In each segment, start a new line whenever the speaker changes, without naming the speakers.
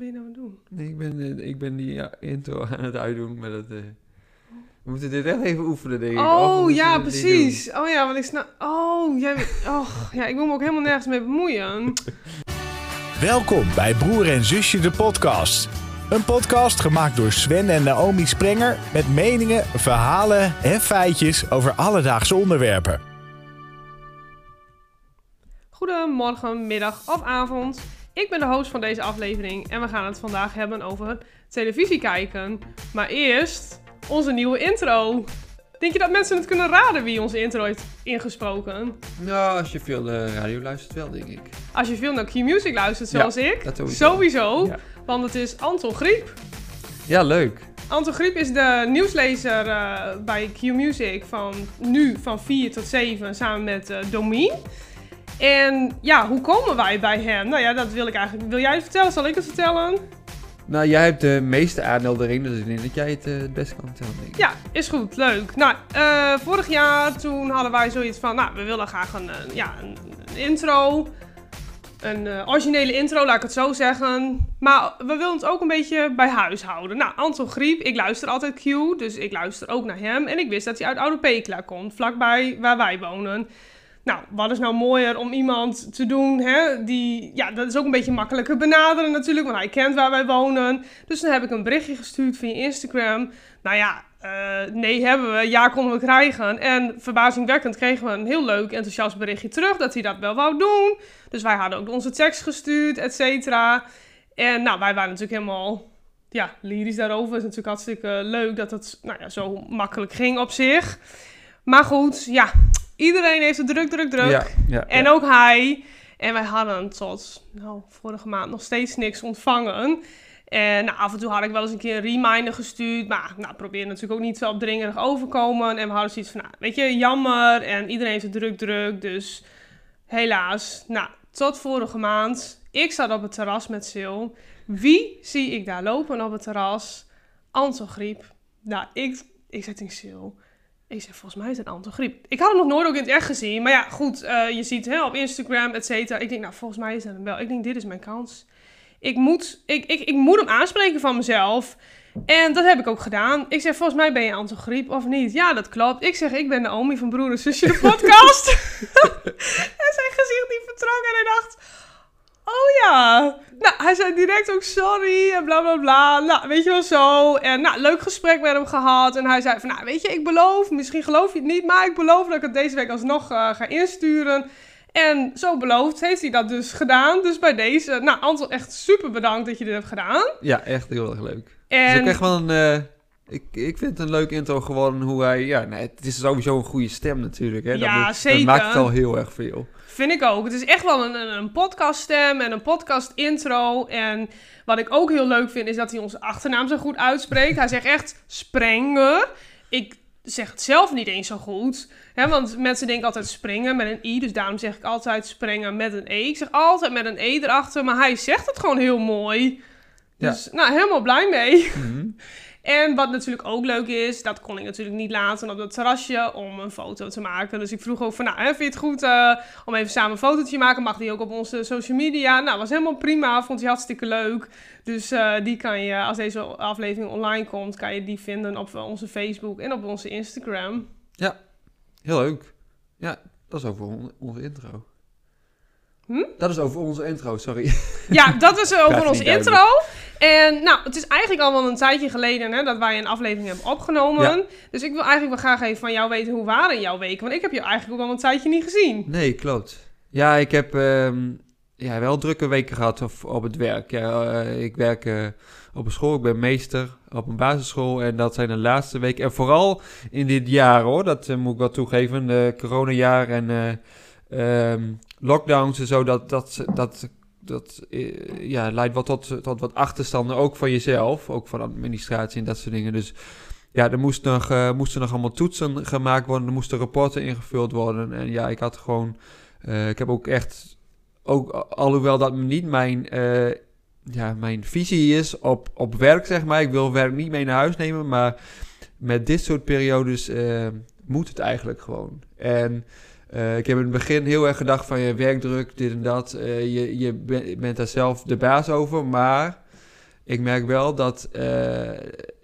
ben je nou aan het doen?
Nee, ik ben, eh, ik ben die ja, intro aan het uitdoen met het... eh, we moeten dit echt even oefenen, denk ik.
Oh, ja, precies. Oh ja, want ik snap... Oh, jij... Oh, ja, ik wil me ook helemaal nergens mee bemoeien.
Welkom bij Broer en Zusje de podcast. Een podcast gemaakt door Sven en Naomi Sprenger met meningen, verhalen en feitjes over alledaagse onderwerpen.
Goedemorgen, middag of avond. Ik ben de host van deze aflevering en we gaan het vandaag hebben over televisie kijken. Maar eerst onze nieuwe intro. Denk je dat mensen het kunnen raden wie onze intro heeft ingesproken?
Nou, als je veel eh, radio luistert wel, denk ik.
Als je veel naar Q-Music luistert, zoals ik,
dat sowieso.
sowieso,
Ja.
want het is Anton Griep.
Ja, leuk.
Anton Griep is de nieuwslezer eh, bij Q-Music van nu van 4 tot 7 samen met eh Domien. En ja, hoe komen wij bij hem? Nou ja, dat wil ik eigenlijk. Wil jij het vertellen? Zal ik het vertellen?
Nou, jij hebt de meeste aanmeldingen, dus ik denk dat jij het eh, het best kan vertellen, denk ik.
Ja, is goed. Leuk. Nou, eh, vorig jaar toen hadden wij zoiets van, nou, we willen graag een, eh, ja, een, een intro. Een originele intro, laat ik het zo zeggen. Maar we willen het ook een beetje bij huis houden. Nou, Anton Griep, ik luister altijd Q, dus ik luister ook naar hem. En ik wist dat hij uit Oude Pekela komt, vlakbij waar wij wonen. Nou, wat is nou mooier om iemand te doen, hè, die, ja, dat is ook een beetje makkelijker benaderen natuurlijk, want hij kent waar wij wonen. Dus dan heb ik een berichtje gestuurd via Instagram. Nou ja, eh, nee hebben we, ja konden we krijgen. En verbazingwekkend kregen we een heel leuk, enthousiast berichtje terug dat hij dat wel wou doen. Dus wij hadden ook onze tekst gestuurd, et cetera. En nou, wij waren natuurlijk helemaal, ja, lyrisch daarover. Het is natuurlijk hartstikke leuk dat het, nou ja, zo makkelijk ging op zich. Maar goed, ja, iedereen heeft het druk, druk, druk.
Ja, ja,
En
ja.
ook hij. En wij hadden tot nou, vorige maand nog steeds niks ontvangen. En nou, af en toe had ik wel eens een keer een reminder gestuurd. Maar nou, probeer natuurlijk ook niet zo opdringerig overkomen. En we hadden zoiets van, nou, weet je, jammer. En iedereen heeft het druk, druk. Dus helaas. Nou, tot vorige maand. Ik zat op het terras met Sil. Wie zie ik daar lopen op het terras? Anton Griep. Nou, ik, ik zei tegen Sil... Ik zeg, volgens mij is het Anton Griep. Ik had hem nog nooit ook in het echt gezien. Maar ja, goed, eh, je ziet hè, op Instagram, et cetera. Ik denk, nou, volgens mij is dat hem wel. Ik denk, dit is mijn kans. Ik moet, ik, ik, ik moet hem aanspreken van mezelf. En dat heb ik ook gedaan. Ik zeg, volgens mij ben je Anton Griep of niet? Ja, dat klopt. Ik zeg, ik ben Naomi van Broer en Zusje de podcast. en zijn gezicht die vertrok en hij dacht... Oh ja. Nou, hij zei direct ook sorry en bla bla bla. Nou, weet je wel zo. En nou, leuk gesprek met hem gehad. En hij zei van, nou, weet je, ik beloof, misschien geloof je het niet, maar ik beloof dat ik het deze week alsnog eh, ga insturen. En zo beloofd heeft hij dat dus gedaan. Dus bij deze, nou, Anton, echt super bedankt dat je dit hebt gedaan.
Ja, echt heel erg leuk. Het is
En
ook echt wel een... eh, ik, ik vind het een leuk intro geworden hoe hij... Ja, nee, het is sowieso een goede stem natuurlijk. Hè? Dat,
Ja,
dat
zeker.
maakt het al heel erg veel.
Vind ik ook. Het is echt wel een, een, podcaststem en een podcast intro. En wat ik ook heel leuk vind, is dat hij onze achternaam zo goed uitspreekt. Hij zegt echt Sprenger. Ik zeg het zelf niet eens zo goed. Hè, want mensen denken altijd springen met een i. Dus daarom zeg ik altijd springen met een e. Ik zeg altijd met een e erachter. Maar hij zegt het gewoon heel mooi.
Ja.
Dus nou, helemaal blij mee.
Mhm.
En wat natuurlijk ook leuk is, dat kon ik natuurlijk niet laten op dat terrasje om een foto te maken. Dus ik vroeg ook van, nou, hè, vind je het goed eh, om even samen een fotootje te maken? Mag die ook op onze social media? Nou, was helemaal prima, vond hij hartstikke leuk. Dus eh, die kan je, als deze aflevering online komt, kan je die vinden op onze Facebook en op onze Instagram.
Heel leuk. Ja, dat is over on- onze intro.
Hm?
Dat is over onze intro, sorry.
Ja, dat is eh, over onze intro. En nou, het is eigenlijk al wel een tijdje geleden hè, dat wij een aflevering hebben opgenomen.
Ja.
Dus ik wil eigenlijk wel graag even van jou weten hoe waren jouw weken. Want ik heb je eigenlijk ook al een tijdje niet gezien.
Nee, klopt. Ja, ik heb ehm, ja, wel drukke weken gehad op, op het werk. Ja, eh, ik werk eh, op een school, ik ben meester op een basisschool. En dat zijn de laatste weken. En vooral in dit jaar hoor, dat eh, moet ik wel toegeven. De coronajaar en eh, ehm, lockdowns en zo, dat, dat, dat, dat eh, ja, leidt wel tot, wat achterstanden. Ook van jezelf, ook van administratie en dat soort dingen. Dus ja, er moest nog, eh, moesten nog allemaal toetsen gemaakt worden. Er moesten rapporten ingevuld worden. En ja, ik had gewoon... eh, ik heb ook echt... Ook, alhoewel dat niet mijn, ja, mijn visie is op, op werk, zeg maar. Ik wil werk niet mee naar huis nemen. Maar met dit soort periodes moet het eigenlijk gewoon. En eh, ik heb in het begin heel erg gedacht van je werkdruk, dit en dat. Eh, je je ben- bent daar zelf de baas over. Maar ik merk wel dat eh,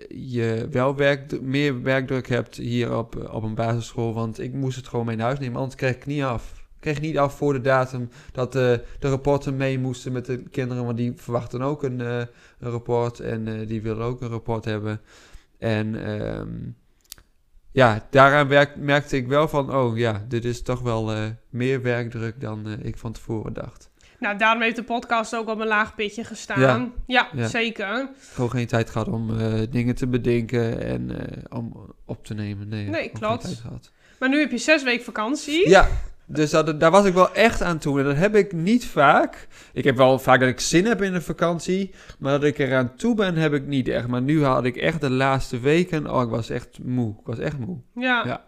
je wel werk, meer werkdruk hebt hier op, op een basisschool. Want ik moest het gewoon mee naar huis nemen, anders kreeg ik niet af. Ik kreeg niet af voor de datum dat de, rapporten mee moesten met de kinderen. Want die verwachten ook een, een rapport en die willen ook een rapport hebben. En ehm, ja, daaraan werk, merkte ik wel van, oh ja, dit is toch wel eh, meer werkdruk dan eh, ik van tevoren dacht.
Nou, daarom heeft de podcast ook op een laag pitje gestaan.
Ja.
Ja,
Ja.
zeker.
Gewoon geen tijd gehad om eh, dingen te bedenken en om op te nemen. Nee,
Nee, klopt. Maar nu heb je zes weken vakantie.
Ja, dus dat, daar was ik wel echt aan toe. En dat heb ik niet vaak. Ik heb wel vaak dat ik zin heb in een vakantie. Maar dat ik eraan toe ben, heb ik niet echt. Maar nu had ik echt de laatste weken... Oh, ik was echt moe. Ik was echt moe.
Ja.
Ja.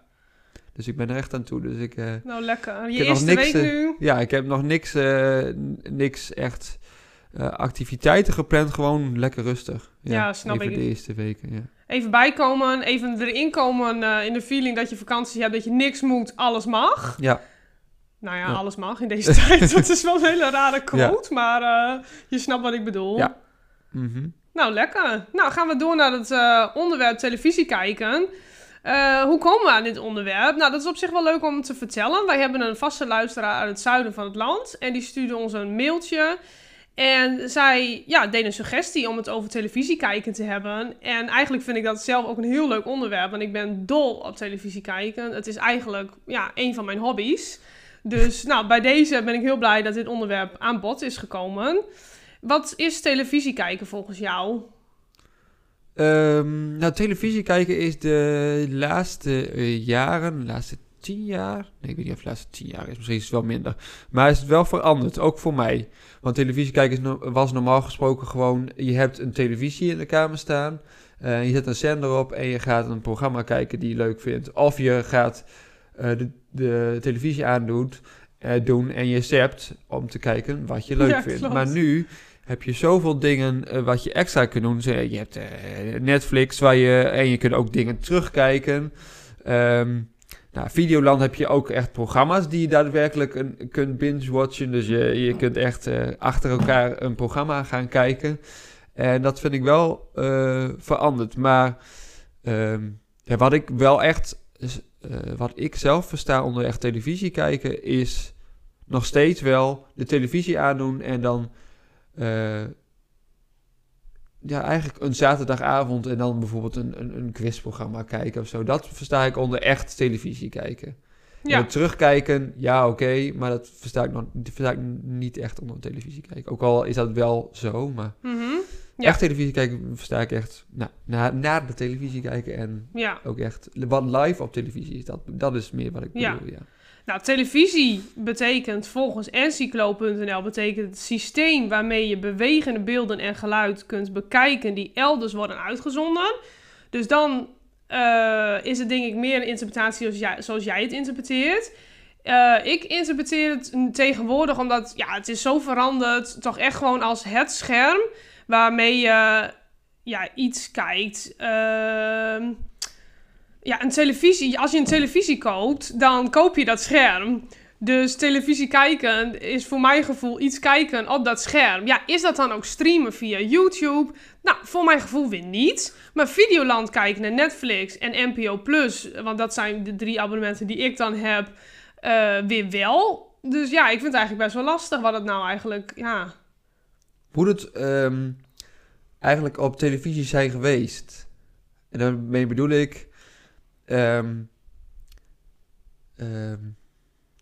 Dus ik ben er echt aan toe. Dus ik... eh,
Nou, lekker. Je eerste
niks,
week
eh,
nu.
ja, ik heb nog niks, eh, niks echt activiteiten gepland. Gewoon lekker rustig.
Ja, snap
even
ik.
de eerste weken, ja.
Even bijkomen, even erin komen in de feeling dat je vakantie hebt, dat je niks moet, alles mag.
Ja,
Nou ja,
Ja.
alles mag in deze tijd. Dat is wel een hele rare quote, maar eh, je snapt wat ik bedoel.
Ja. mhm.
Nou, lekker. Nou, gaan we door naar het eh, onderwerp televisie kijken. Eh, hoe komen we aan dit onderwerp? Nou, dat is op zich wel leuk om te vertellen. Wij hebben een vaste luisteraar uit het zuiden van het land. En die stuurde ons een mailtje. En zij ja, deed een suggestie om het over televisie kijken te hebben. En eigenlijk vind ik dat zelf ook een heel leuk onderwerp. Want ik ben dol op televisie kijken. Het is eigenlijk ja, een van mijn hobby's. Dus nou, bij deze ben ik heel blij dat dit onderwerp aan bod is gekomen. Wat is televisie kijken volgens jou?
Ehm, nou, televisie kijken is de laatste eh, jaren, de laatste tien jaar. Nee, ik weet niet of de laatste tien jaar is. Misschien is het wel minder. Maar is het wel veranderd, ook voor mij. Want televisie kijken was normaal gesproken gewoon... Je hebt een televisie in de kamer staan. eh, je zet een zender op en je gaat een programma kijken die je leuk vindt. Of je gaat de, de televisie aandoen eh, doen en je zept om te kijken wat je leuk
Ja,
vindt.
klopt.
Maar nu heb je zoveel dingen eh, wat je extra kunt doen. Je hebt eh, Netflix waar je, en je kunt ook dingen terugkijken. Ehm nou, Videoland heb je ook echt programma's die je daadwerkelijk een, kunt binge-watchen. Dus je, je kunt echt eh, achter elkaar een programma gaan kijken. En dat vind ik wel eh, veranderd. Maar ehm, ja, wat ik wel echt, eh, wat ik zelf versta onder echt televisie kijken, is nog steeds wel de televisie aandoen en dan eh, ja, eigenlijk een zaterdagavond en dan bijvoorbeeld een, een, een quizprogramma kijken of zo. Dat versta ik onder echt televisie kijken.
Ja,
En terugkijken, ja oké, maar dat versta ik, nog, dat versta ik niet echt onder televisie kijken. Ook al is dat wel zo, maar
Mhm. Ja.
echt televisie kijken versta ik echt nou, na, naar de televisie kijken en
ja.
ook echt wat live op televisie is. Dat, dat is meer wat ik
Ja.
bedoel, ja.
Nou, televisie betekent volgens encyclo.nl betekent het systeem waarmee je bewegende beelden en geluid kunt bekijken die elders worden uitgezonden. Dus dan eh, is het denk ik meer een interpretatie zoals jij, zoals jij het interpreteert. Eh, ik interpreteer het tegenwoordig omdat ja, het is zo veranderd, toch echt gewoon als het scherm waarmee je ja, iets kijkt. Ehm ja, een televisie, als je een televisie koopt, dan koop je dat scherm. Dus televisie kijken is voor mijn gevoel iets kijken op dat scherm. Ja, is dat dan ook streamen via YouTube? Nou, voor mijn gevoel weer niet. Maar Videoland kijken naar Netflix en NPO Plus, want dat zijn de drie abonnementen die ik dan heb, eh, weer wel. Dus ja, ik vind het eigenlijk best wel lastig wat het nou eigenlijk, ja...
Hoe het ehm, eigenlijk op televisie zijn geweest. En daarmee bedoel ik... ehm, ehm,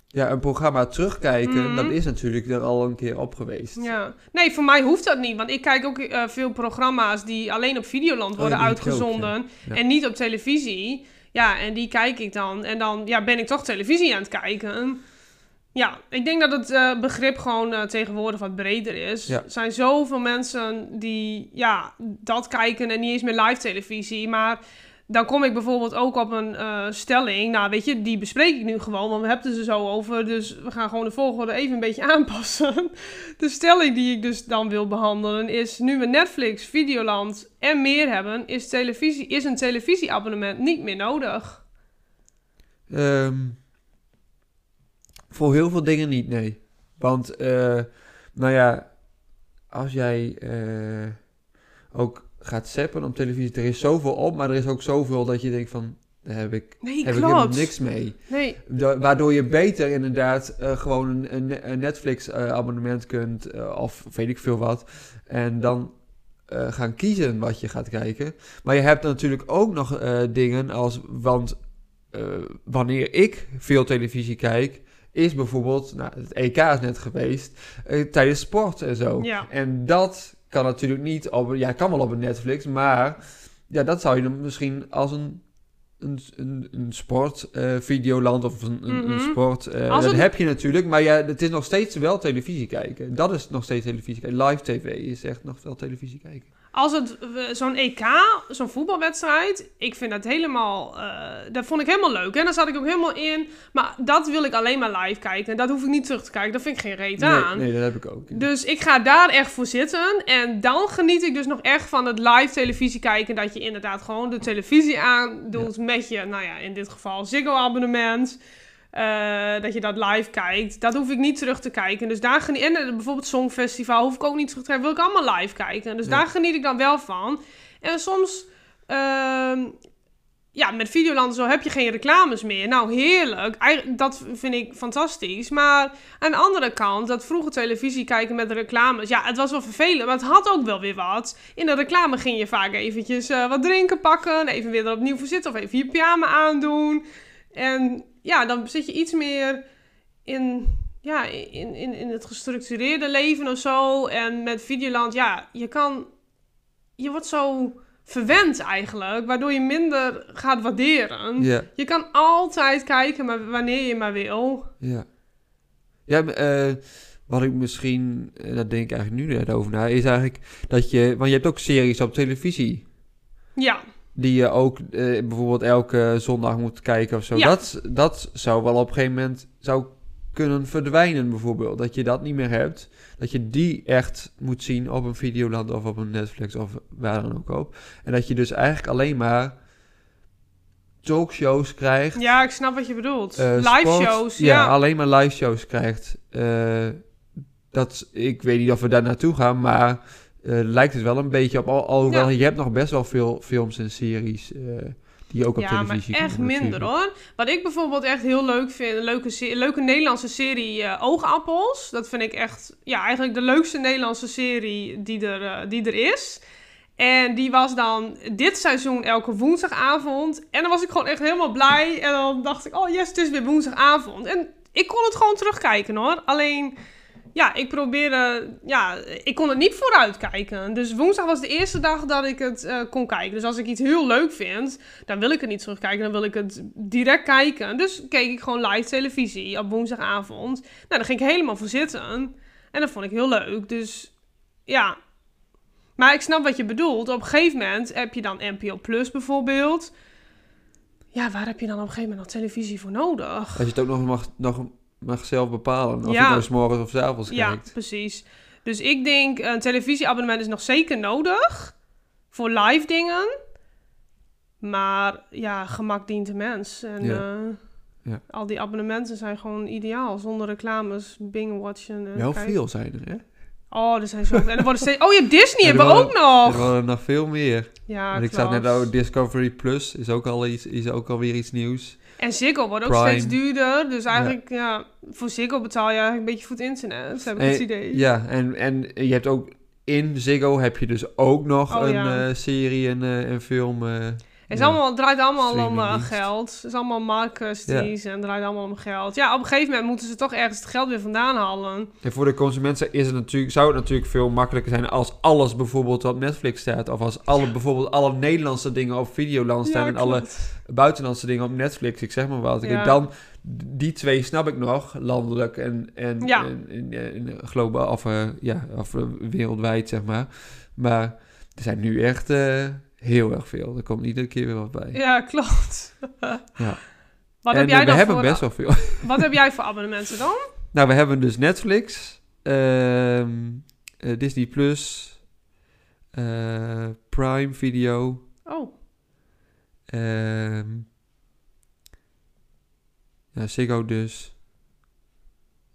ja, een programma terugkijken,
Mhm.
dat is natuurlijk er al een keer op geweest.
Ja. Nee, voor mij hoeft dat niet. Want ik kijk ook eh, veel programma's die alleen op Videoland
Oh,
worden
ook,
uitgezonden.
ja.
En niet op televisie. Ja, en die kijk ik dan. En dan ja, ben ik toch televisie aan het kijken. Ja, ik denk dat het eh, begrip gewoon eh, tegenwoordig wat breder is.
Ja.
Er zijn zoveel mensen die ja, dat kijken en niet eens meer live televisie. Maar dan kom ik bijvoorbeeld ook op een eh, stelling. Nou, weet je, die bespreek ik nu gewoon, want we hebben het er zo over. Dus we gaan gewoon de volgorde even een beetje aanpassen. De stelling die ik dus dan wil behandelen is... nu we Netflix, Videoland en meer hebben... is, televisie, is een televisieabonnement niet meer nodig.
Ehm, voor heel veel dingen niet, nee. Want, eh, nou ja, als jij... eh, ook gaat zappen op televisie. Er is zoveel op, maar er is ook zoveel dat je denkt van, daar heb ik,
Nee,
heb ik helemaal niks mee.
Nee,
Da- waardoor je beter inderdaad eh, gewoon een, een, een Netflix eh, abonnement kunt, of weet ik veel wat. En dan gaan kiezen wat je gaat kijken. Maar je hebt natuurlijk ook nog dingen als, want wanneer ik veel televisie kijk, is bijvoorbeeld, nou, het EK is net geweest, eh, tijdens sport en zo.
Ja.
En dat kan natuurlijk niet op, ja, kan wel op een Netflix, maar ja, dat zou je dan misschien als een een, een, een sport eh, of een, een, een
Mhm.
sport. eh, dat
het-
heb je natuurlijk, maar ja, het is nog steeds wel televisie kijken. Dat is nog steeds televisie kijken. Live tv is echt nog wel televisie kijken.
Als het zo'n EK, zo'n voetbalwedstrijd, ik vind dat helemaal, eh, dat vond ik helemaal leuk. En daar zat ik ook helemaal in. Maar dat wil ik alleen maar live kijken. En dat hoef ik niet terug te kijken. Dat vind ik geen reet aan.
Nee, nee, dat heb ik ook. ja.
Dus ik ga daar echt voor zitten. En dan geniet ik dus nog echt van het live televisie kijken. Dat je inderdaad gewoon de televisie aandoet met je, nou ja, in dit geval Ziggo-abonnement. Eh, dat je dat live kijkt. Dat hoef ik niet terug te kijken. Dus daar geniet En eh, bijvoorbeeld Songfestival hoef ik ook niet terug te kijken. Wil ik allemaal live kijken. Dus
Ja.
daar geniet ik dan wel van. En soms... ehm, ja, met Videoland zo heb je geen reclames meer. Nou, heerlijk. Dat vind ik fantastisch. Maar aan de andere kant, dat vroeger televisie kijken met reclames. Ja, het was wel vervelend, maar het had ook wel weer wat. In de reclame ging je vaak eventjes eh, wat drinken pakken. Even weer er opnieuw voor zitten of even je pyjama aandoen. En ja, dan zit je iets meer in, ja, in, in, in het gestructureerde leven of zo. En met Videoland, ja, je kan... Je wordt zo verwend eigenlijk, waardoor je minder gaat waarderen.
Ja,
Je kan altijd kijken, maar wanneer je maar wil.
ja. Ja, eh, wat ik misschien, eh, daar denk ik eigenlijk nu net over na, is eigenlijk dat je, want je hebt ook series op televisie.
Ja,
Die je ook eh, bijvoorbeeld elke zondag moet kijken of zo.
Ja.
Dat, dat zou wel op een gegeven moment zou kunnen verdwijnen bijvoorbeeld. Dat je dat niet meer hebt. Dat je die echt moet zien op een Videoland of op een Netflix of waar dan ook op. En dat je dus eigenlijk alleen maar talkshows krijgt.
ja, ik snap wat je bedoelt.
eh,
Live
sport.
shows,
Ja,
ja.
alleen maar live shows krijgt. Eh, dat, ik weet niet of we daar naartoe gaan, maar eh, lijkt het wel een beetje op. Al, alhoewel,
Ja.
je hebt nog best wel veel films en series eh, die je ook op
Ja, maar
televisie
echt
komen
minder
natuurlijk.
hoor. Wat ik bijvoorbeeld echt heel leuk vind, een leuke, leuke Nederlandse serie eh, Oogappels. Dat vind ik echt, ja, eigenlijk de leukste Nederlandse serie die er, die er is. En die was dan dit seizoen elke woensdagavond. En dan was ik gewoon echt helemaal blij. En dan dacht ik, oh yes, het is weer woensdagavond. En ik kon het gewoon terugkijken hoor. Alleen, ja, ik probeerde, ja, ik kon het niet vooruit kijken. Dus woensdag was de eerste dag dat ik het eh, kon kijken. Dus als ik iets heel leuk vind, dan wil ik het niet terugkijken. Dan wil ik het direct kijken. Dus keek ik gewoon live televisie op woensdagavond. Nou, daar ging ik helemaal voor zitten. En dat vond ik heel leuk. Dus ja. Maar ik snap wat je bedoelt. Op een gegeven moment heb je dan NPO Plus bijvoorbeeld. Ja, waar heb je dan op een gegeven moment nog televisie voor nodig?
Als je het ook nog mag, nog mag zelf bepalen. Of je
Ja.
nou 's morgens of 's avonds
Ja,
kijkt.
precies. Dus ik denk, een televisieabonnement is nog zeker nodig. Voor live dingen. Maar ja, gemak dient de mens. En
Ja.
eh,
Ja.
al die abonnementen zijn gewoon ideaal. Zonder reclames, bing-watchen. en
Wel
kijken.
veel zijn er, hè?
Oh, er zijn zoveel. En er worden steeds... Oh, je hebt Disney,
Ja,
hebben we ook nog.
Er worden nog veel meer.
Ja,
Want ik zag net ook Discovery Plus is ook al iets, is ook alweer iets nieuws.
En Ziggo wordt ook
Prime.
steeds duurder. Dus eigenlijk, ja. voor Ziggo betaal je eigenlijk een beetje voor het internet. Heb ik
En-
het idee.
Ja, en, en je hebt ook in Ziggo heb je dus ook nog
Oh,
een
ja.
eh, serie en eh, een film. eh,
Het, is
ja.
allemaal, het draait allemaal om eh, geld. Het is allemaal marktkwesties en het draait allemaal om geld. Ja, op een gegeven moment moeten ze toch ergens het geld weer vandaan halen.
En voor de consument is het natuurlijk, zou het natuurlijk veel makkelijker zijn als alles bijvoorbeeld op Netflix staat. Of als alle, bijvoorbeeld alle Nederlandse dingen op Videoland staan
Ja,
en alle buitenlandse dingen op Netflix. Ik zeg maar wat. Ik
Ja.
denk dan, die twee snap ik nog, landelijk en, en,
Ja.
en, en, en globaal, of, eh, ja, of eh, wereldwijd zeg maar. Maar er zijn nu echt heel erg veel. Er komt iedere keer weer wat bij.
Ja, klopt.
Ja.
Wat
en
heb jij
eh, we
dan
hebben
voor,
best wel veel.
Wat heb jij voor abonnementen dan?
Nou, we hebben dus Netflix, ehm, eh, Disney Plus, eh, Prime Video,
Oh,
ehm ja, Ziggo dus.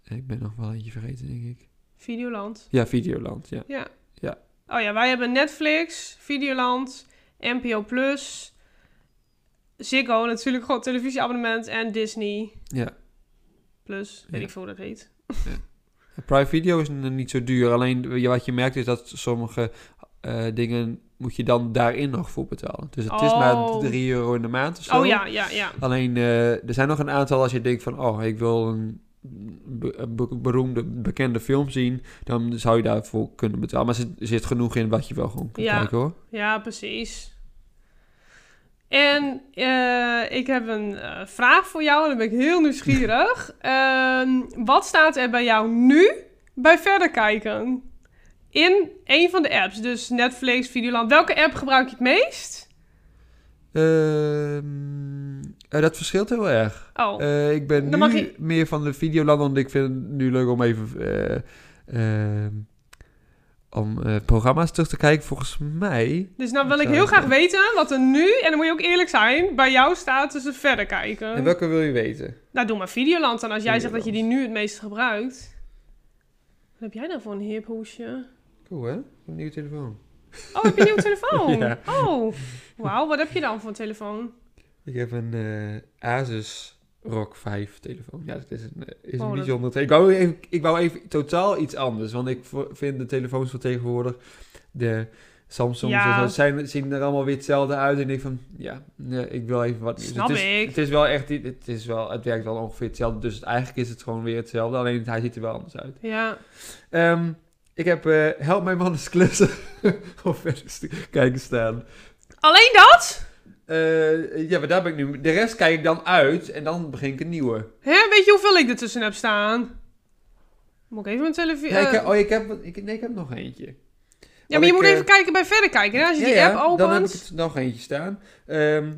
Ik ben nog wel eentje vergeten, denk ik.
Videoland.
Ja, Videoland, ja.
Ja.
Ja.
Oh ja, wij hebben Netflix, Videoland, NPO Plus, Ziggo natuurlijk gewoon televisieabonnement en Disney
Ja.
Plus, weet
Ja.
ik veel hoe dat heet.
Private video is niet zo duur. Alleen ja, wat je merkt is dat sommige eh, dingen moet je dan daarin nog voor betalen. Dus het is maar
Oh.
3 euro in de maand of zo.
Oh ja, ja, ja.
Alleen eh, er zijn nog een aantal als je denkt van... oh, ik wil een be- be- beroemde, bekende film zien... dan zou je daarvoor kunnen betalen. Maar er zit, zit genoeg in wat je wel gewoon kunt
Ja.
kijken hoor.
Ja, precies. En eh, ik heb een eh, vraag voor jou, en dan ben ik heel nieuwsgierig. Ehm, wat staat er bij jou nu bij verder kijken? In een van de apps, dus Netflix, Videoland. Welke app gebruik je het meest?
Ehm, eh, dat verschilt heel erg.
Oh,
Eh, ik ben
Dan
nu
je-
meer van de Videoland, want ik vind het nu leuk om even... eh, ehm, om eh, programma's terug te kijken. Volgens mij...
dus nou wil ik heel graag weten wat er nu, en dan moet je ook eerlijk zijn, bij jou staat tussen verder kijken.
En welke wil je weten?
Nou, doe maar Videoland dan, als jij zegt dat je die nu het meest gebruikt. Wat heb jij nou voor een hip hoesje?
Cool hè? Een nieuwe telefoon.
Oh, heb je een nieuwe telefoon?
Ja.
Oh, wauw. Wat heb je dan voor een telefoon?
Ik heb een eh, Asus ROG 5 telefoon. Ja, dat is een, eh, is
Oh,
een
dat-
bijzonder. Ik wou, even, ik wou even totaal iets anders. Want ik vind de telefoons van tegenwoordig, de Samsung,
Ja.
zijn, zien er allemaal weer hetzelfde uit. En ik van, ja, nee, ik wil even wat.
Snap
het is,
ik.
Het is wel echt, het, is wel, het werkt wel ongeveer hetzelfde. Dus eigenlijk is het gewoon weer hetzelfde. Alleen hij ziet er wel anders uit.
Ja.
Ehm, ik heb eh, Help Mijn Man is klussen op verder kijken staan.
Alleen dat?
Eh, ja, maar daar ben ik nu. De rest kijk ik dan uit en dan begin ik een nieuwe.
Hè? Weet je hoeveel ik ertussen heb staan? Moet ik even mijn televisie...
Ik heb, oh, ik heb, ik, nee, ik heb nog eentje.
ja, maar je moet
eh,
even kijken bij verder kijken. Hè? Als je
Ja,
die app opent...
Dan heb ik het nog eentje staan. Ehm,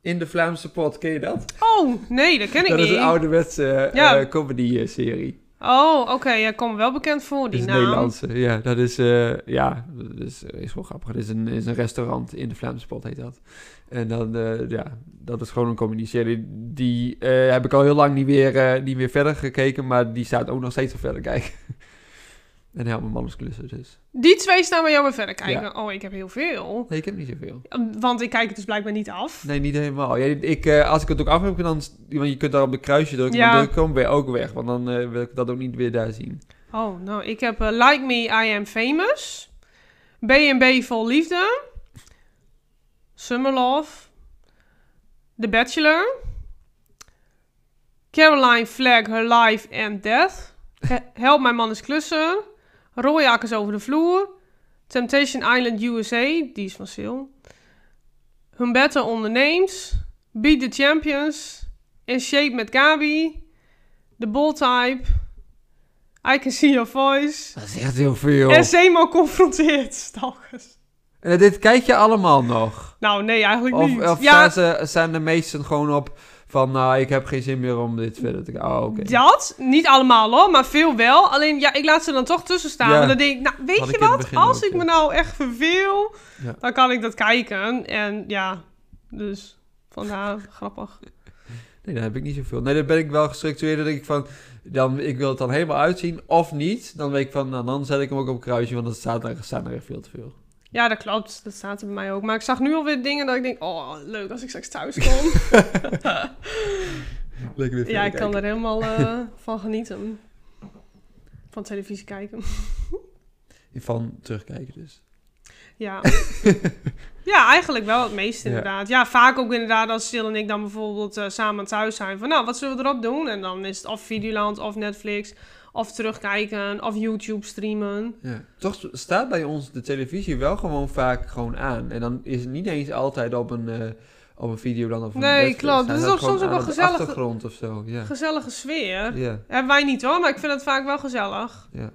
in de Vlaamse pot, ken je dat?
Oh, nee, dat ken ik
dat
niet.
is een ouderwetse eh,
Ja.
eh, comedy-serie.
Oh, oké. Ja, ik kom me wel bekend voor,
Dat
die
is
naam.
Nederlandse. Ja, dat is, eh, ja, dat is, is wel grappig. Het is een, is een restaurant in de Vlaamse pot, heet dat. En dan, eh, ja, dat is gewoon een comedy-serie. Die eh, heb ik al heel lang niet meer, eh, niet meer verder gekeken, maar die staat ook nog steeds op verder kijken. en helemaal mannens klussen dus.
Die twee staan bij jou bij verder kijken. Oh, ik heb heel veel.
Nee, ik heb niet zoveel.
Want ik kijk het dus blijkbaar niet af.
Nee, niet helemaal. Ja, ik, eh, als ik het ook af heb, dan, want je kunt daar op de kruisje drukken,
Ja.
dan ik hem weer ook weg. Want dan eh, wil ik dat ook niet weer daar zien.
Oh, nou, ik heb eh, Like Me, I Am Famous. B&B Vol Liefde. Summer Love. The Bachelor. Caroline Flag, Her Life and Death. He- Help Mijn Man is Klussen. Rooijakkers over de vloer. Temptation Island USA, die is van Sil. Humberto onderneemt. Beat the Champions. In Shape met Gabi. The Bold Type. I Can See Your Voice.
Dat is echt heel veel.
En Zemo confronteert stalkers.
En dit kijk je allemaal nog?
Nou, nee, eigenlijk
Of,
niet.
of
ja,
staan, ze, staan de meesten gewoon op van, nou, ik heb geen zin meer om dit verder te. Oh, oké.
dat. Niet allemaal hoor, maar veel wel. Alleen, ja, ik laat ze dan toch tussen staan.
Ja.
En dan denk ik, nou, weet
Had
je wat? Als
ook,
ik
ja.
me nou echt verveel,
Ja.
dan kan ik dat kijken. En ja, dus vandaar grappig.
Nee, daar heb ik niet zoveel. Nee, dan ben ik wel gestructureerd. Dan denk ik van, dan, ik wil het dan helemaal uitzien of niet. Dan weet ik van, nou, dan zet ik hem ook op een kruisje, want dan staat er, staan er echt veel te veel.
Ja, dat klopt. Dat staat er bij mij ook. Maar ik zag nu alweer dingen dat ik denk, oh, leuk als ik straks thuis kom.
Lekker weer
ja, ik kan er helemaal eh, van genieten. Van televisie kijken.
Van terugkijken dus.
Ja. ja, eigenlijk wel het meeste inderdaad. Ja, vaak ook inderdaad als Sil en ik dan bijvoorbeeld eh, samen thuis zijn. Van nou, wat zullen we erop doen? En dan is het of Videoland of Netflix of terugkijken of YouTube streamen.
Ja. Toch staat bij ons de televisie wel gewoon vaak gewoon aan. En dan is het niet eens altijd op een, eh op een video dan of een
Nee, klopt.
Hij
Het is ook soms ook wel gezellig.
achtergrond of zo, ja.
Gezellige sfeer.
Ja,
Hebben wij niet hoor, maar ik vind het vaak wel gezellig.
ja.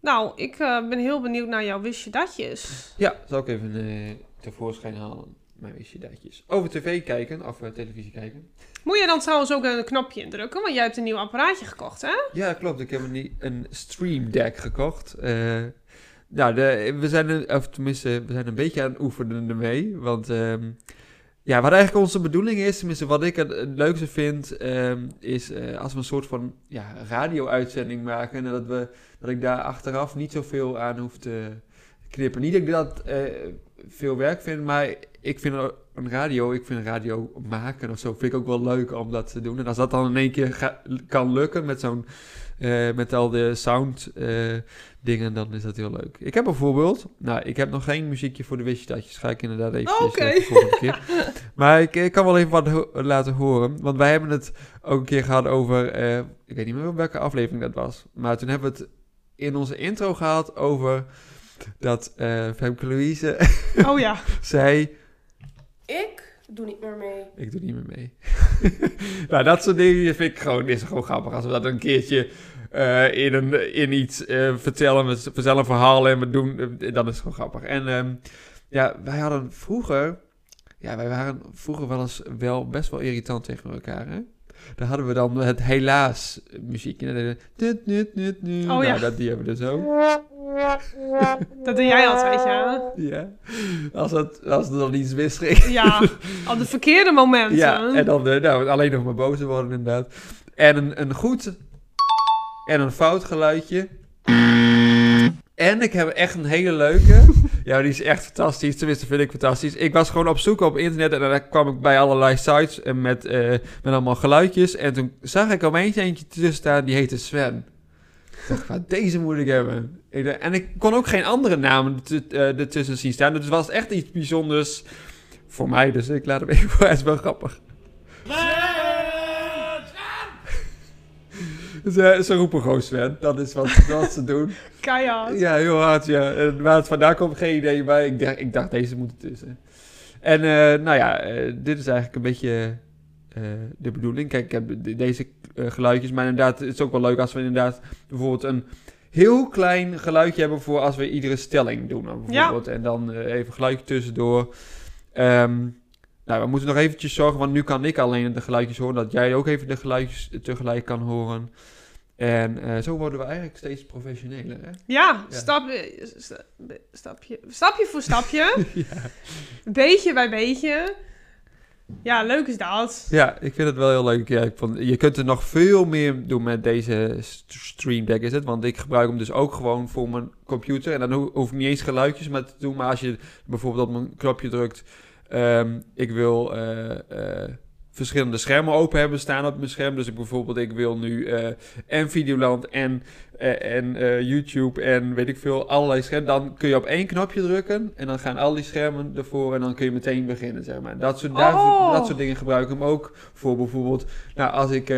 Nou, ik eh, ben heel benieuwd naar jouw wistje datjes.
Ja, zal ik even eh, tevoorschijn halen. Mijn wist je datjes. Over tv kijken, of televisie kijken.
Moet je dan trouwens ook een knopje indrukken? Want jij hebt een nieuw apparaatje gekocht, hè?
Ja, klopt. Ik heb een, een Stream Deck gekocht. Eh, nou, we zijn, of tenminste, we zijn een beetje aan het oefenen ermee. Want ehm, ja, wat eigenlijk onze bedoeling is, tenminste wat ik het, het leukste vind, ehm, is eh, als we een soort van ja, radio-uitzending maken. En dat, we, dat ik daar achteraf niet zoveel aan hoef te knippen. Niet dat ik dat eh, veel werk vind, maar ik vind een radio, ik vind radio maken of zo, vind ik ook wel leuk om dat te doen. En als dat dan in één keer ga- kan lukken met zo'n, eh, met al de sound eh, dingen, dan is dat heel leuk. Ik heb bijvoorbeeld, nou, ik heb nog geen muziekje voor de wistje ga ik inderdaad even
Oké.
de volgende keer. Maar ik, ik kan wel even wat ho- laten horen, want wij hebben het ook een keer gehad over, eh, ik weet niet meer welke aflevering dat was, maar toen hebben we het in onze intro gehad over dat eh Femke Louise
Oh ja.
zei,
Ik doe niet meer mee.
ik doe niet meer mee. nou, dat soort dingen vind ik gewoon, is gewoon grappig. Als we dat een keertje eh, in, een, in iets eh, vertellen, we vertellen een verhaal en we doen, dan is het gewoon grappig. En ehm, ja, wij hadden vroeger, ja, wij waren vroeger wel eens wel best wel irritant tegen elkaar, hè? Daar hadden we dan het helaas muziekje. Nut, nut.
Oh,
nou,
ja.
dat die hebben we dus ook.
Dat doe jij altijd, ja.
Ja. Als, het, als er dan iets misging.
Ja, op de verkeerde momenten.
Ja, en dan eh, nou, alleen nog maar boos worden inderdaad. En een, een goed en een fout geluidje. En ik heb echt een hele leuke. Ja, die is echt fantastisch. Tenminste, vind ik fantastisch. Ik was gewoon op zoek op internet en dan kwam ik bij allerlei sites en met, eh, met allemaal geluidjes. En toen zag ik opeens eentje tussen staan, die heette Sven. Ik dacht, van, deze moet ik hebben. En ik kon ook geen andere namen eh, ertussen zien staan. Dus het was echt iets bijzonders voor mij. Dus ik laat hem even voor. Het is wel grappig. Ze, ze roepen gewoon Sven. Dat is wat, wat ze doen.
Keihard.
Ja, heel hard, ja. En waar het vandaan komt, geen idee. Maar ik dacht, ik dacht deze moet ertussen. En eh, nou ja, eh, dit is eigenlijk een beetje eh, de bedoeling. Kijk, ik heb de- deze geluidjes. Maar inderdaad, het is ook wel leuk als we inderdaad bijvoorbeeld een heel klein geluidje hebben voor als we iedere stelling doen. Bijvoorbeeld. En dan even geluidje tussendoor. Ehm, nou, we moeten nog eventjes zorgen, want nu kan ik alleen de geluidjes horen. Dat jij ook even de geluidjes tegelijk kan horen. En eh, zo worden we eigenlijk steeds professioneler, hè?
Ja,
Ja.
Stap, eh, sta- stapje, stapje voor stapje.
ja.
beetje bij beetje. Ja, leuk is dat.
Ja, ik vind het wel heel leuk. Ja, ik vond, je kunt er nog veel meer doen met deze st- Stream Deck, is het? Want ik gebruik hem dus ook gewoon voor mijn computer. En dan ho- hoef ik niet eens geluidjes met te doen. Maar als je bijvoorbeeld op een knopje drukt... ehm, ik wil eh, eh, verschillende schermen open hebben staan op mijn scherm. Dus ik bijvoorbeeld, ik wil nu eh, en Videoland en, en eh, YouTube en weet ik veel, allerlei schermen. Dan kun je op één knopje drukken en dan gaan al die schermen ervoor en dan kun je meteen beginnen, zeg maar. Dat soort,
Oh.
dat soort dingen gebruik ik hem ook voor bijvoorbeeld, nou als ik...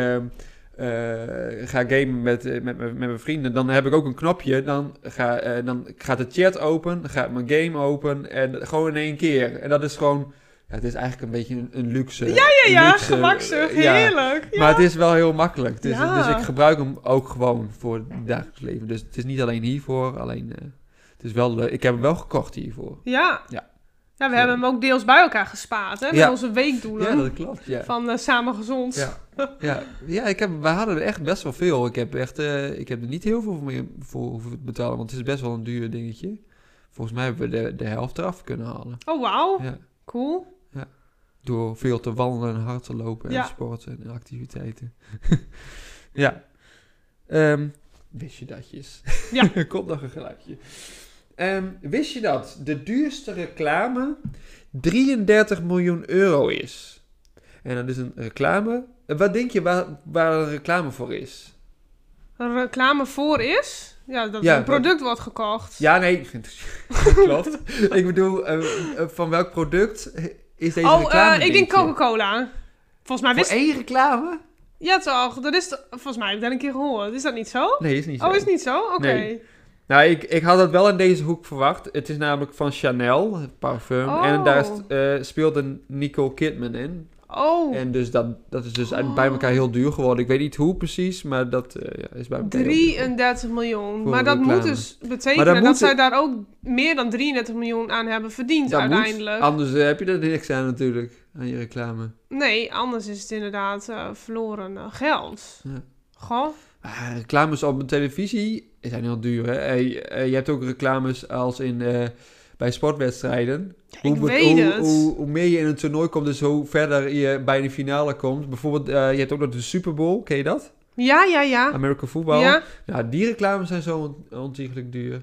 eh, ga gamen met, eh, met, met, met mijn vrienden, dan heb ik ook een knopje. Dan, ga, eh, dan gaat de chat open, dan gaat mijn game open en gewoon in één keer. En dat is gewoon, ja, het is eigenlijk een beetje een, een luxe.
Ja, ja,
luxe,
gemakzucht.
ja.
Heerlijk. Ja.
Maar het is wel heel makkelijk. Dus, dus ik gebruik hem ook gewoon voor het dagelijks leven. Dus het is niet alleen hiervoor, alleen het is wel, leuk. ik heb hem wel gekocht hiervoor.
Ja.
Ja.
Ja, we hebben hem ook deels bij elkaar gespaard, hè? Met
Ja.
onze weekdoelen.
Ja, dat klopt. Ja.
Van Samen Gezond.
Ja, ja, ja ik heb, we hadden er echt best wel veel. Ik heb, echt, eh, ik heb er niet heel veel voor, meer voor hoeven betalen, want het is best wel een duur dingetje. Volgens mij hebben we de, de helft eraf kunnen halen.
Oh, wauw.
Ja.
Cool.
Door veel te wandelen en hard te lopen en
Ja.
sporten en activiteiten. ja. Ehm, wist je datjes?
Ja.
komt nog een geluidje. Ehm, wist je dat de duurste reclame 33 miljoen euro is? En dat is een reclame. Eh, Wat denk je waar, waar een reclame voor is?
Een reclame voor is? Ja, dat
Ja,
een product wordt gekocht.
Ja, nee, dat klopt. ik bedoel, eh, eh, van welk product is deze
oh,
reclame?
eh, ik denk? Coca-Cola. Volgens mij
Voor
wist...
één reclame?
Ja, toch? Dat is... Volgens mij heb ik dat een keer gehoord. Is dat niet zo?
Nee, is niet zo.
Oh, is niet zo? Oké.
Nee. Nou, ik, ik had het wel in deze hoek verwacht. Het is namelijk van Chanel, het parfum.
Oh.
En daar is- eh, speelt een Nicole Kidman in.
Oh,
En dus dat, dat is dus
Oh.
bij elkaar heel duur geworden. Ik weet niet hoe precies, maar dat eh, ja, is bij elkaar heel duur geworden.
33 miljoen.
Voor
Maar dat
reclame.
moet dus betekenen dat,
dat moet-
zij daar ook meer dan 33 miljoen aan hebben verdiend
Dat
uiteindelijk.
moet, anders eh, heb je er niks aan natuurlijk, aan je reclame.
Nee, anders is het inderdaad eh, verloren geld.
Ja.
Goh.
Ah, reclames op een televisie zijn heel duur. Hè? Je hebt ook reclames als in, bij sportwedstrijden. hoe,
weet
hoe,
het.
Hoe, hoe meer je in een toernooi komt, dus hoe verder je bij de finale komt. Bijvoorbeeld, eh, je hebt ook nog de Super Bowl, ken je dat?
Ja, ja, ja.
American Football.
Ja,
Nou, die reclames zijn zo on- ontiegelijk duur.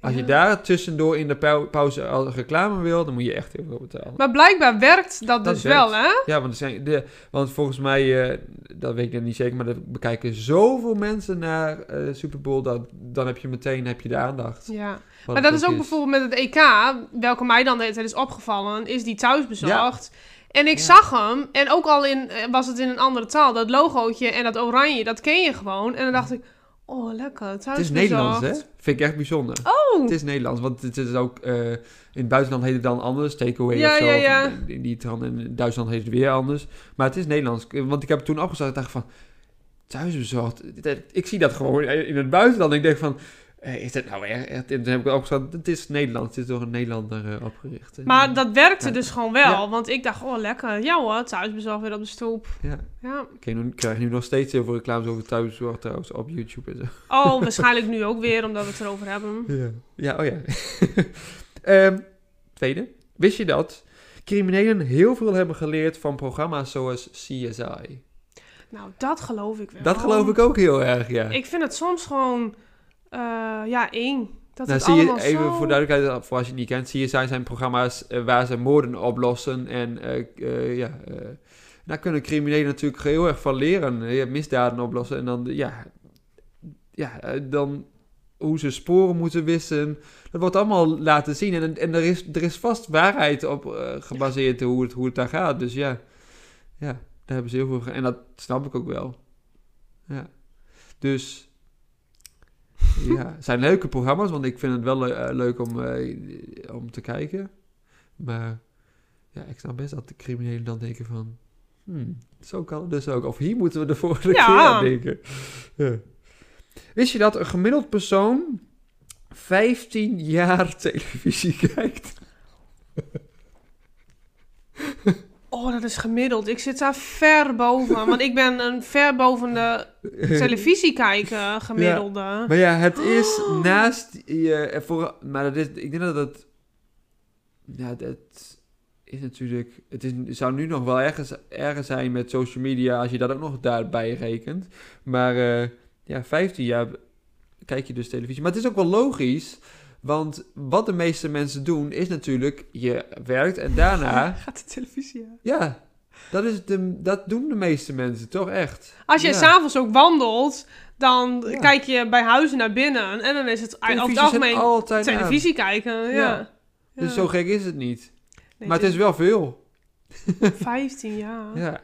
Als je
Ja.
daar tussendoor in de pau- pauze al reclame wil, dan moet je echt heel veel betalen.
maar blijkbaar werkt dat,
Dat
dus
werkt.
wel, hè?
Ja, want, er zijn de, want volgens mij, eh, dat weet ik niet zeker, maar er bekijken zoveel mensen naar eh Super Bowl, dat, dan heb je meteen heb je de aandacht.
Ja. Maar dat is ook
is.
bijvoorbeeld met het EK, welke mij dan de hele tijd is opgevallen, is die thuisbezorgd. En ik
Ja.
zag hem, en ook al in, eh, was het in een andere taal, dat logootje en dat oranje, dat ken je gewoon. En dan dacht ik, oh lekker,
Het
thuisbezorgd.
is Nederlands, hè? Vind ik echt bijzonder.
Oh,
Het is Nederlands, want het is ook... eh, in het buitenland heet het dan anders, takeaway
Ja,
of zo.
ja, ja.
In, die in Duitsland heet het weer anders. Maar het is Nederlands. Want ik heb het toen opgezet en dacht van... Thuisbezorgd. Ik zie dat gewoon in het buitenland. Ik denk van... eh, Is dat nou echt? En toen heb ik opgezet. Het is Nederlands. Het is door een Nederlander eh, opgericht.
maar dat werkte
Ja.
dus gewoon wel,
Ja.
want ik dacht, oh lekker, ja hoor, thuisbezorgd weer op de stoep.
Ja.
Ja.
Ik krijg nu- krijg nu nog steeds heel veel reclames over thuiszorg trouwens op YouTube en zo.
Oh, waarschijnlijk nu ook weer, omdat we het erover hebben.
Ja, ja oh ja. Ehm, tweede. Wist je dat criminelen heel veel hebben geleerd van programma's zoals CSI?
Nou, dat geloof ik wel.
Dat geloof ik ook heel erg, ja.
Ik vind het soms gewoon, eh, ja, eng. Dat
nou, zie je, even
zo...
voor duidelijkheid, voor als je het niet kent, CSI zijn programma's eh, waar ze moorden oplossen. En eh, ja, daar kunnen criminelen natuurlijk heel erg van leren. Eh, misdaden oplossen. En dan, ja, ja, dan hoe ze sporen moeten wissen. Dat wordt allemaal laten zien. En, en er, is, er is vast waarheid op gebaseerd hoe het, hoe het daar gaat. Dus ja, ja, daar hebben ze heel veel... En dat snap ik ook wel. Ja. Dus... Ja, het zijn leuke programma's, want ik vind het wel eh, leuk om, eh, om te kijken. Maar ja, ik snap best dat de criminelen dan denken van... Hmm, zo kan het dus ook. Of hier moeten we de volgende
Ja.
keer aan denken. Ja. Wist je dat een gemiddeld persoon 15 jaar televisie kijkt?
Oh, dat is gemiddeld. Ik zit daar ver boven. want ik ben een ver boven de televisiekijker gemiddelde.
Maar ja, het is naast je... eh, Voor, maar dat is, ik denk dat het... Ja, dat is natuurlijk... Het is, het zou nu nog wel ergens, ergens zijn met social media... als je dat ook nog daarbij rekent. Maar eh, ja, 15 jaar kijk je dus televisie. Maar het is ook wel logisch... Want wat de meeste mensen doen, is natuurlijk... Je werkt en daarna...
Gaat de televisie aan.
Ja, dat, is de, dat doen de meeste mensen toch echt.
Als je
Ja.
s'avonds ook wandelt, dan
Ja.
kijk je bij huizen naar binnen. En dan is het over het algemeen
altijd aan.
televisie kijken. Ja.
Dus zo gek is het niet.
Nee,
maar het is wel veel.
15 jaar.
Ja.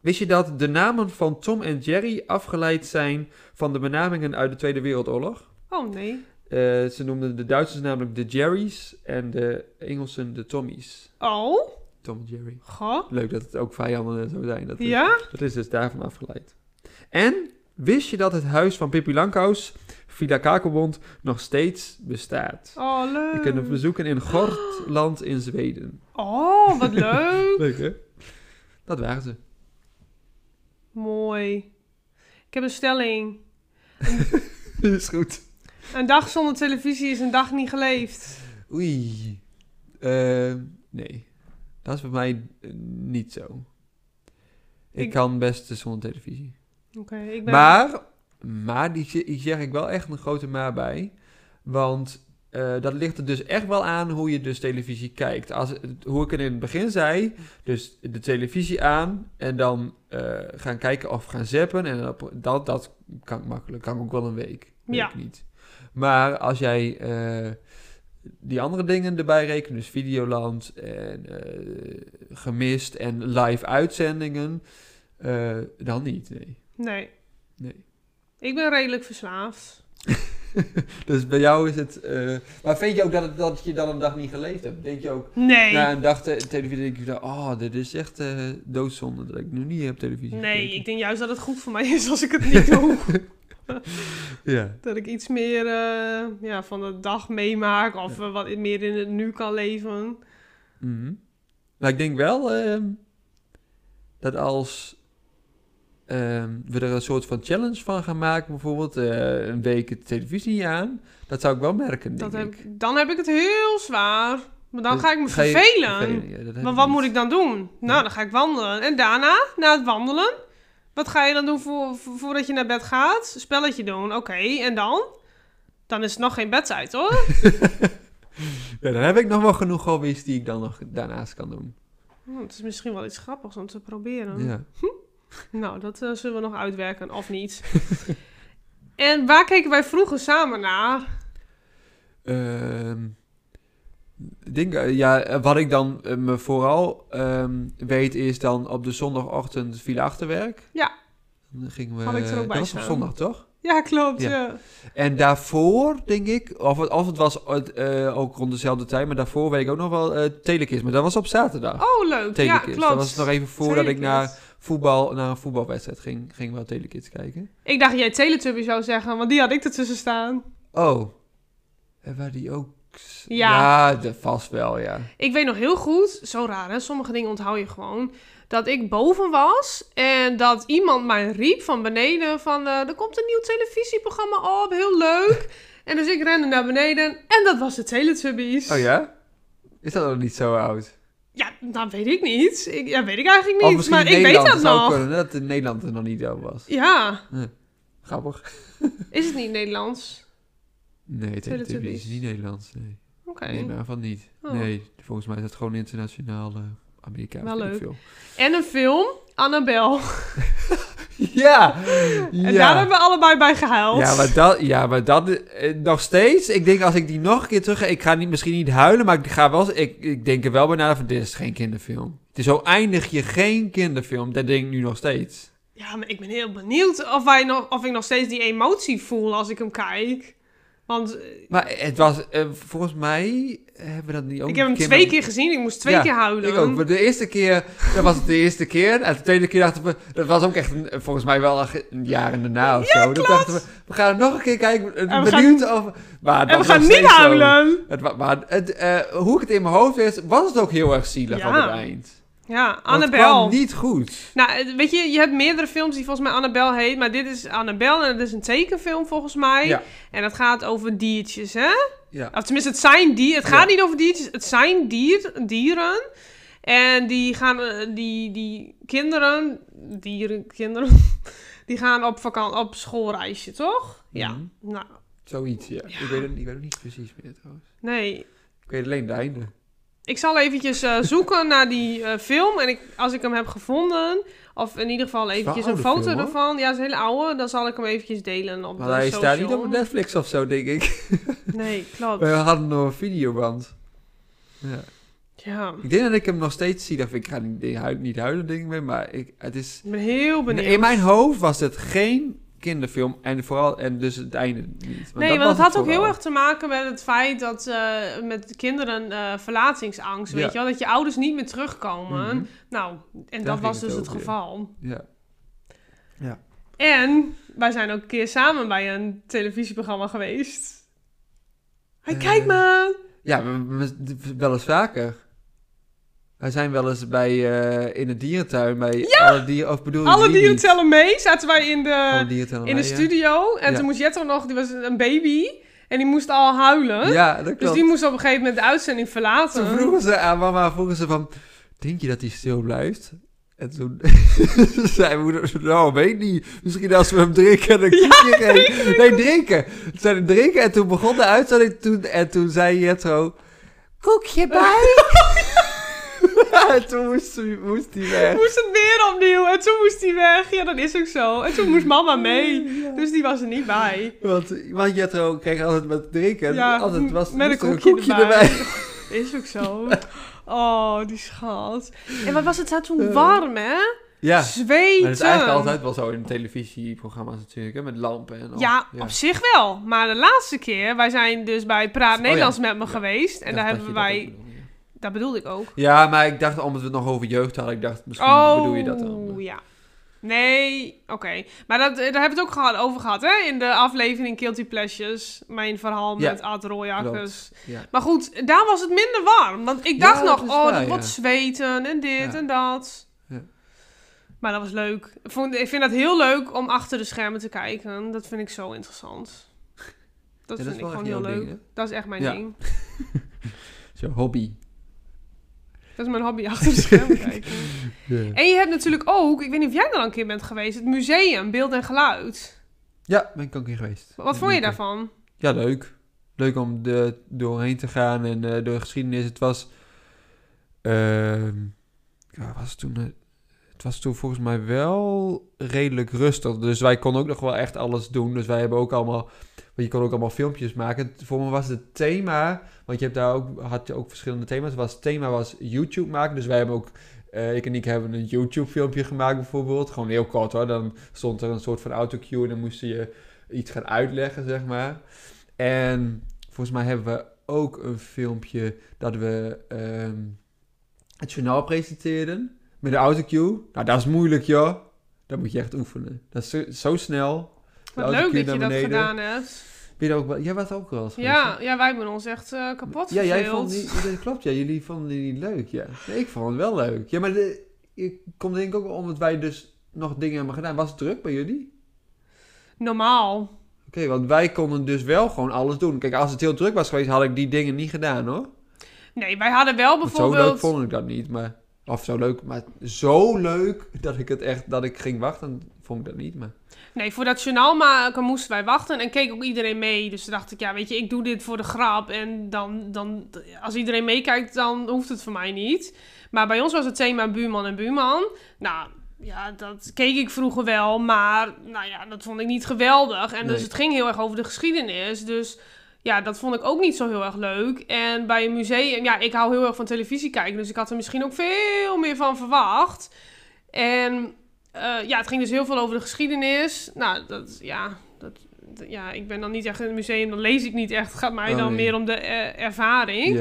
Wist je dat de namen van Tom en Jerry afgeleid zijn van de benamingen uit de Tweede Wereldoorlog?
Oh nee.
Eh, ze noemden de Duitsers namelijk de Jerry's en de Engelsen de Tommies.
Oh?
Tom en Jerry.
Goh.
Leuk dat het ook vijanden en zo zijn. Dat is,
Ja?
dat is dus daarvan afgeleid. En wist je dat het huis van Pippi Langkous, Villa Kakelbond, nog steeds bestaat?
Oh, leuk.
Je kunt het bezoeken in Gotland in Zweden.
Oh, wat leuk.
Leuk hè? Dat waren ze.
Mooi. Ik heb een stelling.
is goed.
Een dag zonder televisie is een dag niet geleefd.
Oei. Eh, nee. Dat is bij mij eh, niet zo. Ik,
Ik-
kan best zonder televisie.
Oké, ik ben...
Maar, maar die, die zeg ik wel echt een grote maar bij. Want eh, dat ligt er dus echt wel aan hoe je dus televisie kijkt. Als, hoe ik het in het begin zei, dus de televisie aan en dan eh, gaan kijken of gaan zappen. En dat, dat kan ik makkelijk, kan ook wel een week. Weet
Ja.
ik niet. Maar als jij eh, die andere dingen erbij rekent, dus Videoland en eh, gemist en live uitzendingen, eh, dan niet, nee.
Nee.
nee.
Ik ben redelijk verslaafd.
Dus bij jou is het. maar vind je ook dat, het, dat je dan een dag niet geleefd hebt? Denk je ook
Nee.
na een dag te- televisie, denk je oh, dit is echt doodzonde dat ik nu niet heb televisie.
Nee,
gekeken."
ik denk juist dat het goed voor mij is als ik het niet doe.
Ja.
dat ik iets meer eh, ja, van de dag meemaak of eh, wat meer in het nu kan leven.
Mhm. Maar ik denk wel ehm, dat als ehm, we er een soort van challenge van gaan maken. Bijvoorbeeld eh, een week de televisie aan. Dat zou ik wel merken, denk
Dat heb,
ik.
dan heb ik het heel zwaar. Maar dan
Dus
ga ik me
ga
vervelen.
ja,
Maar wat
niet.
moet ik dan doen? Nou, dan ga ik wandelen. En daarna, na het wandelen, wat ga je dan doen voor, voor- voordat je naar bed gaat? Spelletje doen, oké. En dan? Dan is het nog geen bedtijd, hoor.
Ja, dan heb ik nog wel genoeg hobby's die ik dan nog daarnaast kan doen.
Hm, het is misschien wel iets grappigs om te proberen.
Ja.
Nou, dat eh, zullen we nog uitwerken, of niet. en waar keken wij vroeger samen naar?
Ehm, denk, eh, ja, eh, wat ik dan eh, me vooral ehm, weet is dan op de zondagochtend viel achterwerk.
Ja.
Dan gingen we,
Had ik er ook bij
dat was op zondag, toch?
Ja, klopt.
Ja.
Ja.
En daarvoor, denk ik, of het, of het was ook rond dezelfde tijd, maar daarvoor weet ik ook nog wel eh Telekids. Maar dat was op zaterdag.
Oh, leuk. Ja, klopt.
dat was nog even voordat ik naar, voetbal, naar een voetbalwedstrijd ging, ging wel Telekids kijken.
Ik dacht jij Teletubby zou zeggen, want die had ik ertussen staan.
Oh, en waar die ook...
Ja.
Ja, dat vast wel, ja.
Ik weet nog heel goed, zo raar hè, sommige dingen onthoud je gewoon. Dat ik boven was en dat iemand mij riep van beneden van... eh, er komt een nieuw televisieprogramma op, heel leuk. en dus ik rende naar beneden en dat was de Teletubbies.
Oh ja? Is dat nog niet zo oud?
Ja, dat weet ik niet. Ik, ja, weet ik eigenlijk niet, maar ik weet dat
het
nog.
kunnen dat in Nederland er nog niet zo was.
Ja,
Grappig.
is het niet Nederlands?
Nee, Teletubbies. is niet Nederlands. Nee,
Oké.
nee maar van niet.
Oh.
Nee, volgens mij is het gewoon internationaal uh, Amerikaans.
Wel leuk.
veel.
En een film, Annabel.
Ja!
En
ja.
daar hebben we allebei bij gehuild.
Ja, maar dat, ja, maar dat eh, nog steeds. Ik denk als ik die nog een keer terug ga, ik ga niet, misschien niet huilen, maar ik ga wel, ik, ik denk er wel bij na van dit is geen kinderfilm. Het is zo eindig je geen kinderfilm. Dat denk ik nu nog steeds.
Ja, maar ik ben heel benieuwd of, wij nog, of ik nog steeds die emotie voel als ik hem kijk. Want eh,
Maar het was, eh, volgens mij hebben we dat niet ook
ik heb hem twee keer gezien. Ik moest twee
Ja,
keer huilen.
Ik ook. Maar de eerste keer, dat was het de eerste keer. En de tweede keer dachten we, dat was ook echt een, volgens mij wel een, jaar daarna of zo. Dachten we, we gaan nog een keer kijken. eh,
En
benieuwd of... Maar
en we gaan niet huilen.
Het, maar het, hoe ik het in mijn hoofd wist, was het ook heel erg zielig
Ja.
op het eind.
Ja,
Het
Annabel.
kwam niet goed.
Nou, eh, weet je, je hebt meerdere films die volgens mij Annabel heet. Maar dit is Annabel en het is een tekenfilm volgens mij.
Ja.
En het gaat over diertjes, hè?
Ja.
Of tenminste, het zijn dieren. Het
Ja.
gaat niet over diertjes, het zijn dier, dieren. En die gaan, eh, die, die kinderen, dieren, kinderen, die gaan op, vakantie, op schoolreisje, toch? Ja.
Mhm.
Nou,
Zoiets, ja.
Ja.
Ik, weet het, ik weet het niet precies meer trouwens.
nee.
Ik weet alleen het einde.
Ik zal eventjes eh, zoeken naar die eh, film. En ik, als ik hem heb gevonden, of in ieder geval eventjes
een
foto
film,
ervan. Ja, het is een hele oude. Dan zal ik hem eventjes delen op
Maar
de
hij
social.
staat niet op Netflix of zo, denk ik.
Nee, klopt.
We hadden nog een videoband. Ja.
Ja,
Ik denk dat ik hem nog steeds zie. Dat ik ga niet, huilen, niet huilen, denk ik. mee, Maar ik, het is...
ik ben heel benieuwd.
In mijn hoofd was het geen kinderfilm. En, vooral, en dus het einde niet.
Nee,
dat
want het had ook heel erg te maken met het feit dat eh, met de kinderen eh, verlatingsangst, weet
Ja.
je wel, dat je ouders niet meer terugkomen.
Mhm.
Nou, en
Daar
dat was
het
dus het
over, ja.
geval.
Ja.
En wij zijn ook een keer samen bij een televisieprogramma geweest. Hey,
Eh,
kijk maar!
Ja, we, we- we- wel eens vaker. Wij zijn wel eens bij, eh, in de dierentuin bij alle dieren, of bedoel je
Alle
die
dieren
niet?
tellen mee, zaten wij in de, in de
ja.
studio. En
Ja.
toen moest Jetro nog, die was een baby, en die moest al huilen.
Ja, dat
dus
klopt.
die moest op een gegeven moment de uitzending verlaten.
Toen vroegen ze aan mama, vroegen ze van, denk je dat hij stil blijft? En toen zei mijn moeder, nou, weet niet. Misschien als we hem drinken, dan. Nee, drinken. Zeiden drinken en toen begon de uitzending toen, en toen zei Jetro, koekje bij? en toen moest, hij- moest hij weg.
moest het weer opnieuw. En toen moest hij weg. Ja, dat is ook zo. En toen moest mama mee. Dus die was er niet bij.
Want, want Jetro kreeg altijd met drinken.
Ja,
altijd was,
met een
er
koekje erbij.
erbij.
Is ook zo. Oh, die schat. En wat was het daar toen warm, hè?
Ja,
Zweten.
maar dat is eigenlijk altijd wel zo in televisieprogramma's natuurlijk, hè, met lampen en al.
Ja, op zich wel. Maar de laatste keer, wij zijn dus bij Praat
Oh ja.
Nederlands met me geweest. En daar hebben wij... Dat bedoelde ik ook.
Ja, maar ik dacht, omdat we het nog over jeugd hadden, ik dacht, misschien
Oh,
bedoel je dat dan.
ja. Nee, oké. Maar dat, daar hebben we het ook gehad, over gehad, hè? In de aflevering Guilty Pleasures. Mijn verhaal
Ja,
met Ad Royakkers.
Ja.
Maar goed, daar was het minder warm. Want ik dacht nog, oh,
waar,
dat wordt zweten en dit en dat.
Ja.
Maar dat was leuk. Ik, vond, ik vind dat heel leuk om achter de schermen te kijken. Dat vind ik zo interessant. Dat vind ik gewoon heel leuk.
ding,
dat is echt mijn ding.
Zo'n hobby.
Dat is mijn hobby achter de schermen kijken. En je hebt natuurlijk ook, ik weet niet of jij er al een keer bent geweest, het museum Beeld en Geluid.
Ja, ben ik ook in geweest.
Wat
Ja,
vond je daarvan?
Ja, leuk. Leuk om er doorheen te gaan en eh, door de geschiedenis. Het was... ehm, ja, was toen... eh, het was toen volgens mij wel redelijk rustig. Dus wij konden ook nog wel echt alles doen. Dus wij hebben ook allemaal... Want je kon ook allemaal filmpjes maken. Voor me was het thema... Want je hebt daar ook, had je ook verschillende thema's. Was, het thema was YouTube maken. Dus wij hebben ook... eh, ik en ik hebben een YouTube filmpje gemaakt bijvoorbeeld. Gewoon heel kort hoor. Dan stond er een soort van autocue. En dan moest je iets gaan uitleggen, zeg maar. En volgens mij hebben we ook een filmpje dat we ehm, het journaal presenteerden. Met de autocue. Nou, dat is moeilijk, joh. Dat moet je echt oefenen. Dat is zo, zo snel.
Wat leuk dat je dat gedaan hebt.
Ben je ook jij was ook wel eens
Ja, ja, wij hebben ons echt eh, kapot
Ja, jij vond die, dat klopt, ja. Jullie vonden die niet leuk, ja. Nee, ik vond het wel leuk. Ja, maar de, ik kom denk ik ook omdat wij dus nog dingen hebben gedaan. Was het druk bij jullie?
Normaal.
Oké, want wij konden dus wel gewoon alles doen. Kijk, als het heel druk was geweest, had ik die dingen niet gedaan, hoor.
Nee, wij hadden wel
Want zo leuk
bijvoorbeeld...
vond ik dat niet, maar... Of zo leuk, maar zo leuk dat ik het echt... Dat ik ging wachten, vond ik dat niet, maar...
Nee, voor dat journaal maken moesten wij wachten en keek ook iedereen mee. Dus toen dacht ik, ja, weet je, ik doe dit voor de grap. En dan, dan als iedereen meekijkt, dan hoeft het voor mij niet. Maar bij ons was het thema buurman en buurman. Nou, ja, dat keek ik vroeger wel, maar nou ja, dat vond ik niet geweldig. En dus het ging heel erg over de geschiedenis. Dus ja, dat vond ik ook niet zo heel erg leuk. En bij een museum, ja, ik hou heel erg van televisie kijken. Dus ik had er misschien ook veel meer van verwacht. En ja, het ging dus heel veel over de geschiedenis. Nou, dat, ja, dat, ja, ik ben dan niet echt in het museum, dan lees ik niet echt. Het gaat mij
Oh,
dan
nee.
meer om de eh, ervaring.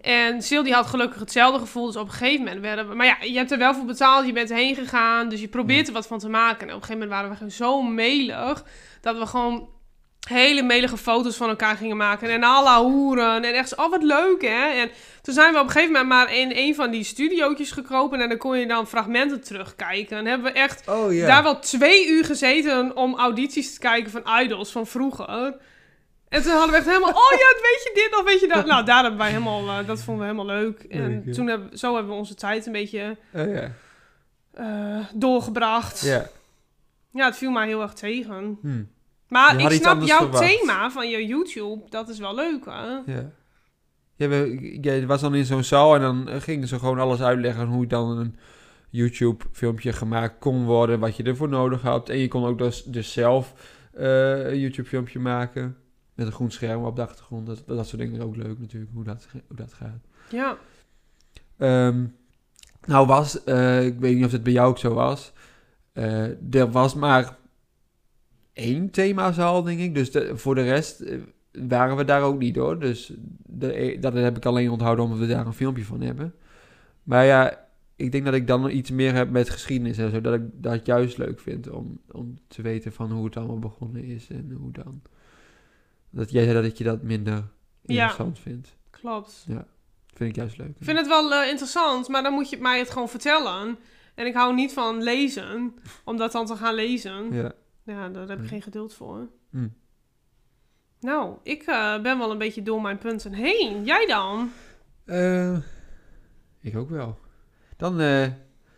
En Sil die had gelukkig hetzelfde gevoel. Dus op een gegeven moment werden we... Maar ja, je hebt er wel voor betaald. Je bent heen gegaan. Dus je probeert er wat van te maken. En op een gegeven moment waren we gewoon zo melig... dat we gewoon hele melige foto's van elkaar gingen maken. En alla hoeren. En echt oh wat leuk hè. En toen zijn we op een gegeven moment maar in een van die studiootjes gekropen. En dan kon je dan fragmenten terugkijken. En hebben we echt
Oh
daar wel twee uur gezeten om audities te kijken van idols van vroeger. En toen hadden we echt helemaal, oh ja, weet je dit of weet je dat? Nou, daar hebben wij helemaal, eh, dat vonden we helemaal leuk. En
Leuk,
toen hebben, zo hebben we onze tijd een beetje
Oh ja.
eh, doorgebracht. Ja.
Ja.
het viel mij heel erg tegen.
Hm.
Maar ik snap jouw
verwacht.
thema van je YouTube, dat is wel leuk hè?
Ja. Het was dan in zo'n zaal en dan eh, gingen ze gewoon alles uitleggen hoe dan een YouTube-filmpje gemaakt kon worden, wat je ervoor nodig had. En je kon ook dus, dus zelf eh, een YouTube-filmpje maken met een groen scherm op de achtergrond. Dat, dat soort dingen is ook leuk natuurlijk, hoe dat, hoe dat gaat.
Ja.
Ehm, nou was, eh, ik weet niet of het bij jou ook zo was, er was maar één themazaal, denk ik. Dus de- voor de rest eh, waren we daar ook niet hoor. Dus de, dat heb ik alleen onthouden omdat we daar een filmpje van hebben. Maar ja, ik denk dat ik dan iets meer heb met geschiedenis en zo. Dat ik dat juist leuk vind om, om te weten van hoe het allemaal begonnen is en hoe dan. Dat jij zei dat je dat minder interessant vindt.
Klopt.
Vind ik juist leuk.
Ik vind het wel eh, interessant, maar dan moet je mij het gewoon vertellen. En ik hou niet van lezen, om dat dan te gaan lezen.
Ja.
Ja, daar heb ik
Hm.
geen geduld voor.
Hm.
Nou, ik eh, ben wel een beetje door mijn punten heen. Jij dan?
Eh, ik ook wel. Dan eh,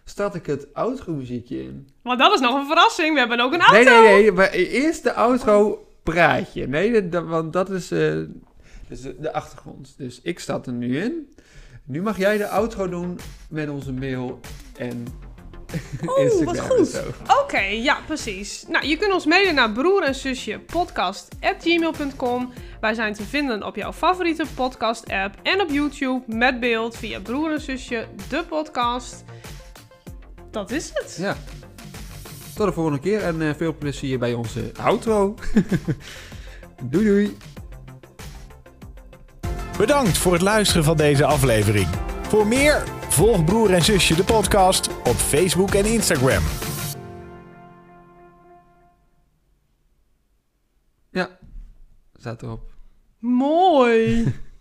start ik het outro muziekje in.
Want dat is nog een verrassing. We hebben ook een auto.
Nee, nee, nee. Maar eerst de outro praatje. Nee, dat- want dat is, dus de, de achtergrond. Dus ik start er nu in. Nu mag jij de outro doen met onze mail en Instagram.
wat
en
goed. Oké, ja, precies. Nou, je kunt ons mailen naar broer en zusje podcast@gmail.com. Wij zijn te vinden op jouw favoriete podcast app en op YouTube met beeld via broer en zusje de podcast. Dat is het.
Ja. Tot de volgende keer en eh, veel plezier bij onze outro. doei doei.
Bedankt voor het luisteren van deze aflevering. Voor meer, volg Broer en Zusje de podcast op Facebook en Instagram.
Ja, staat erop.
Mooi.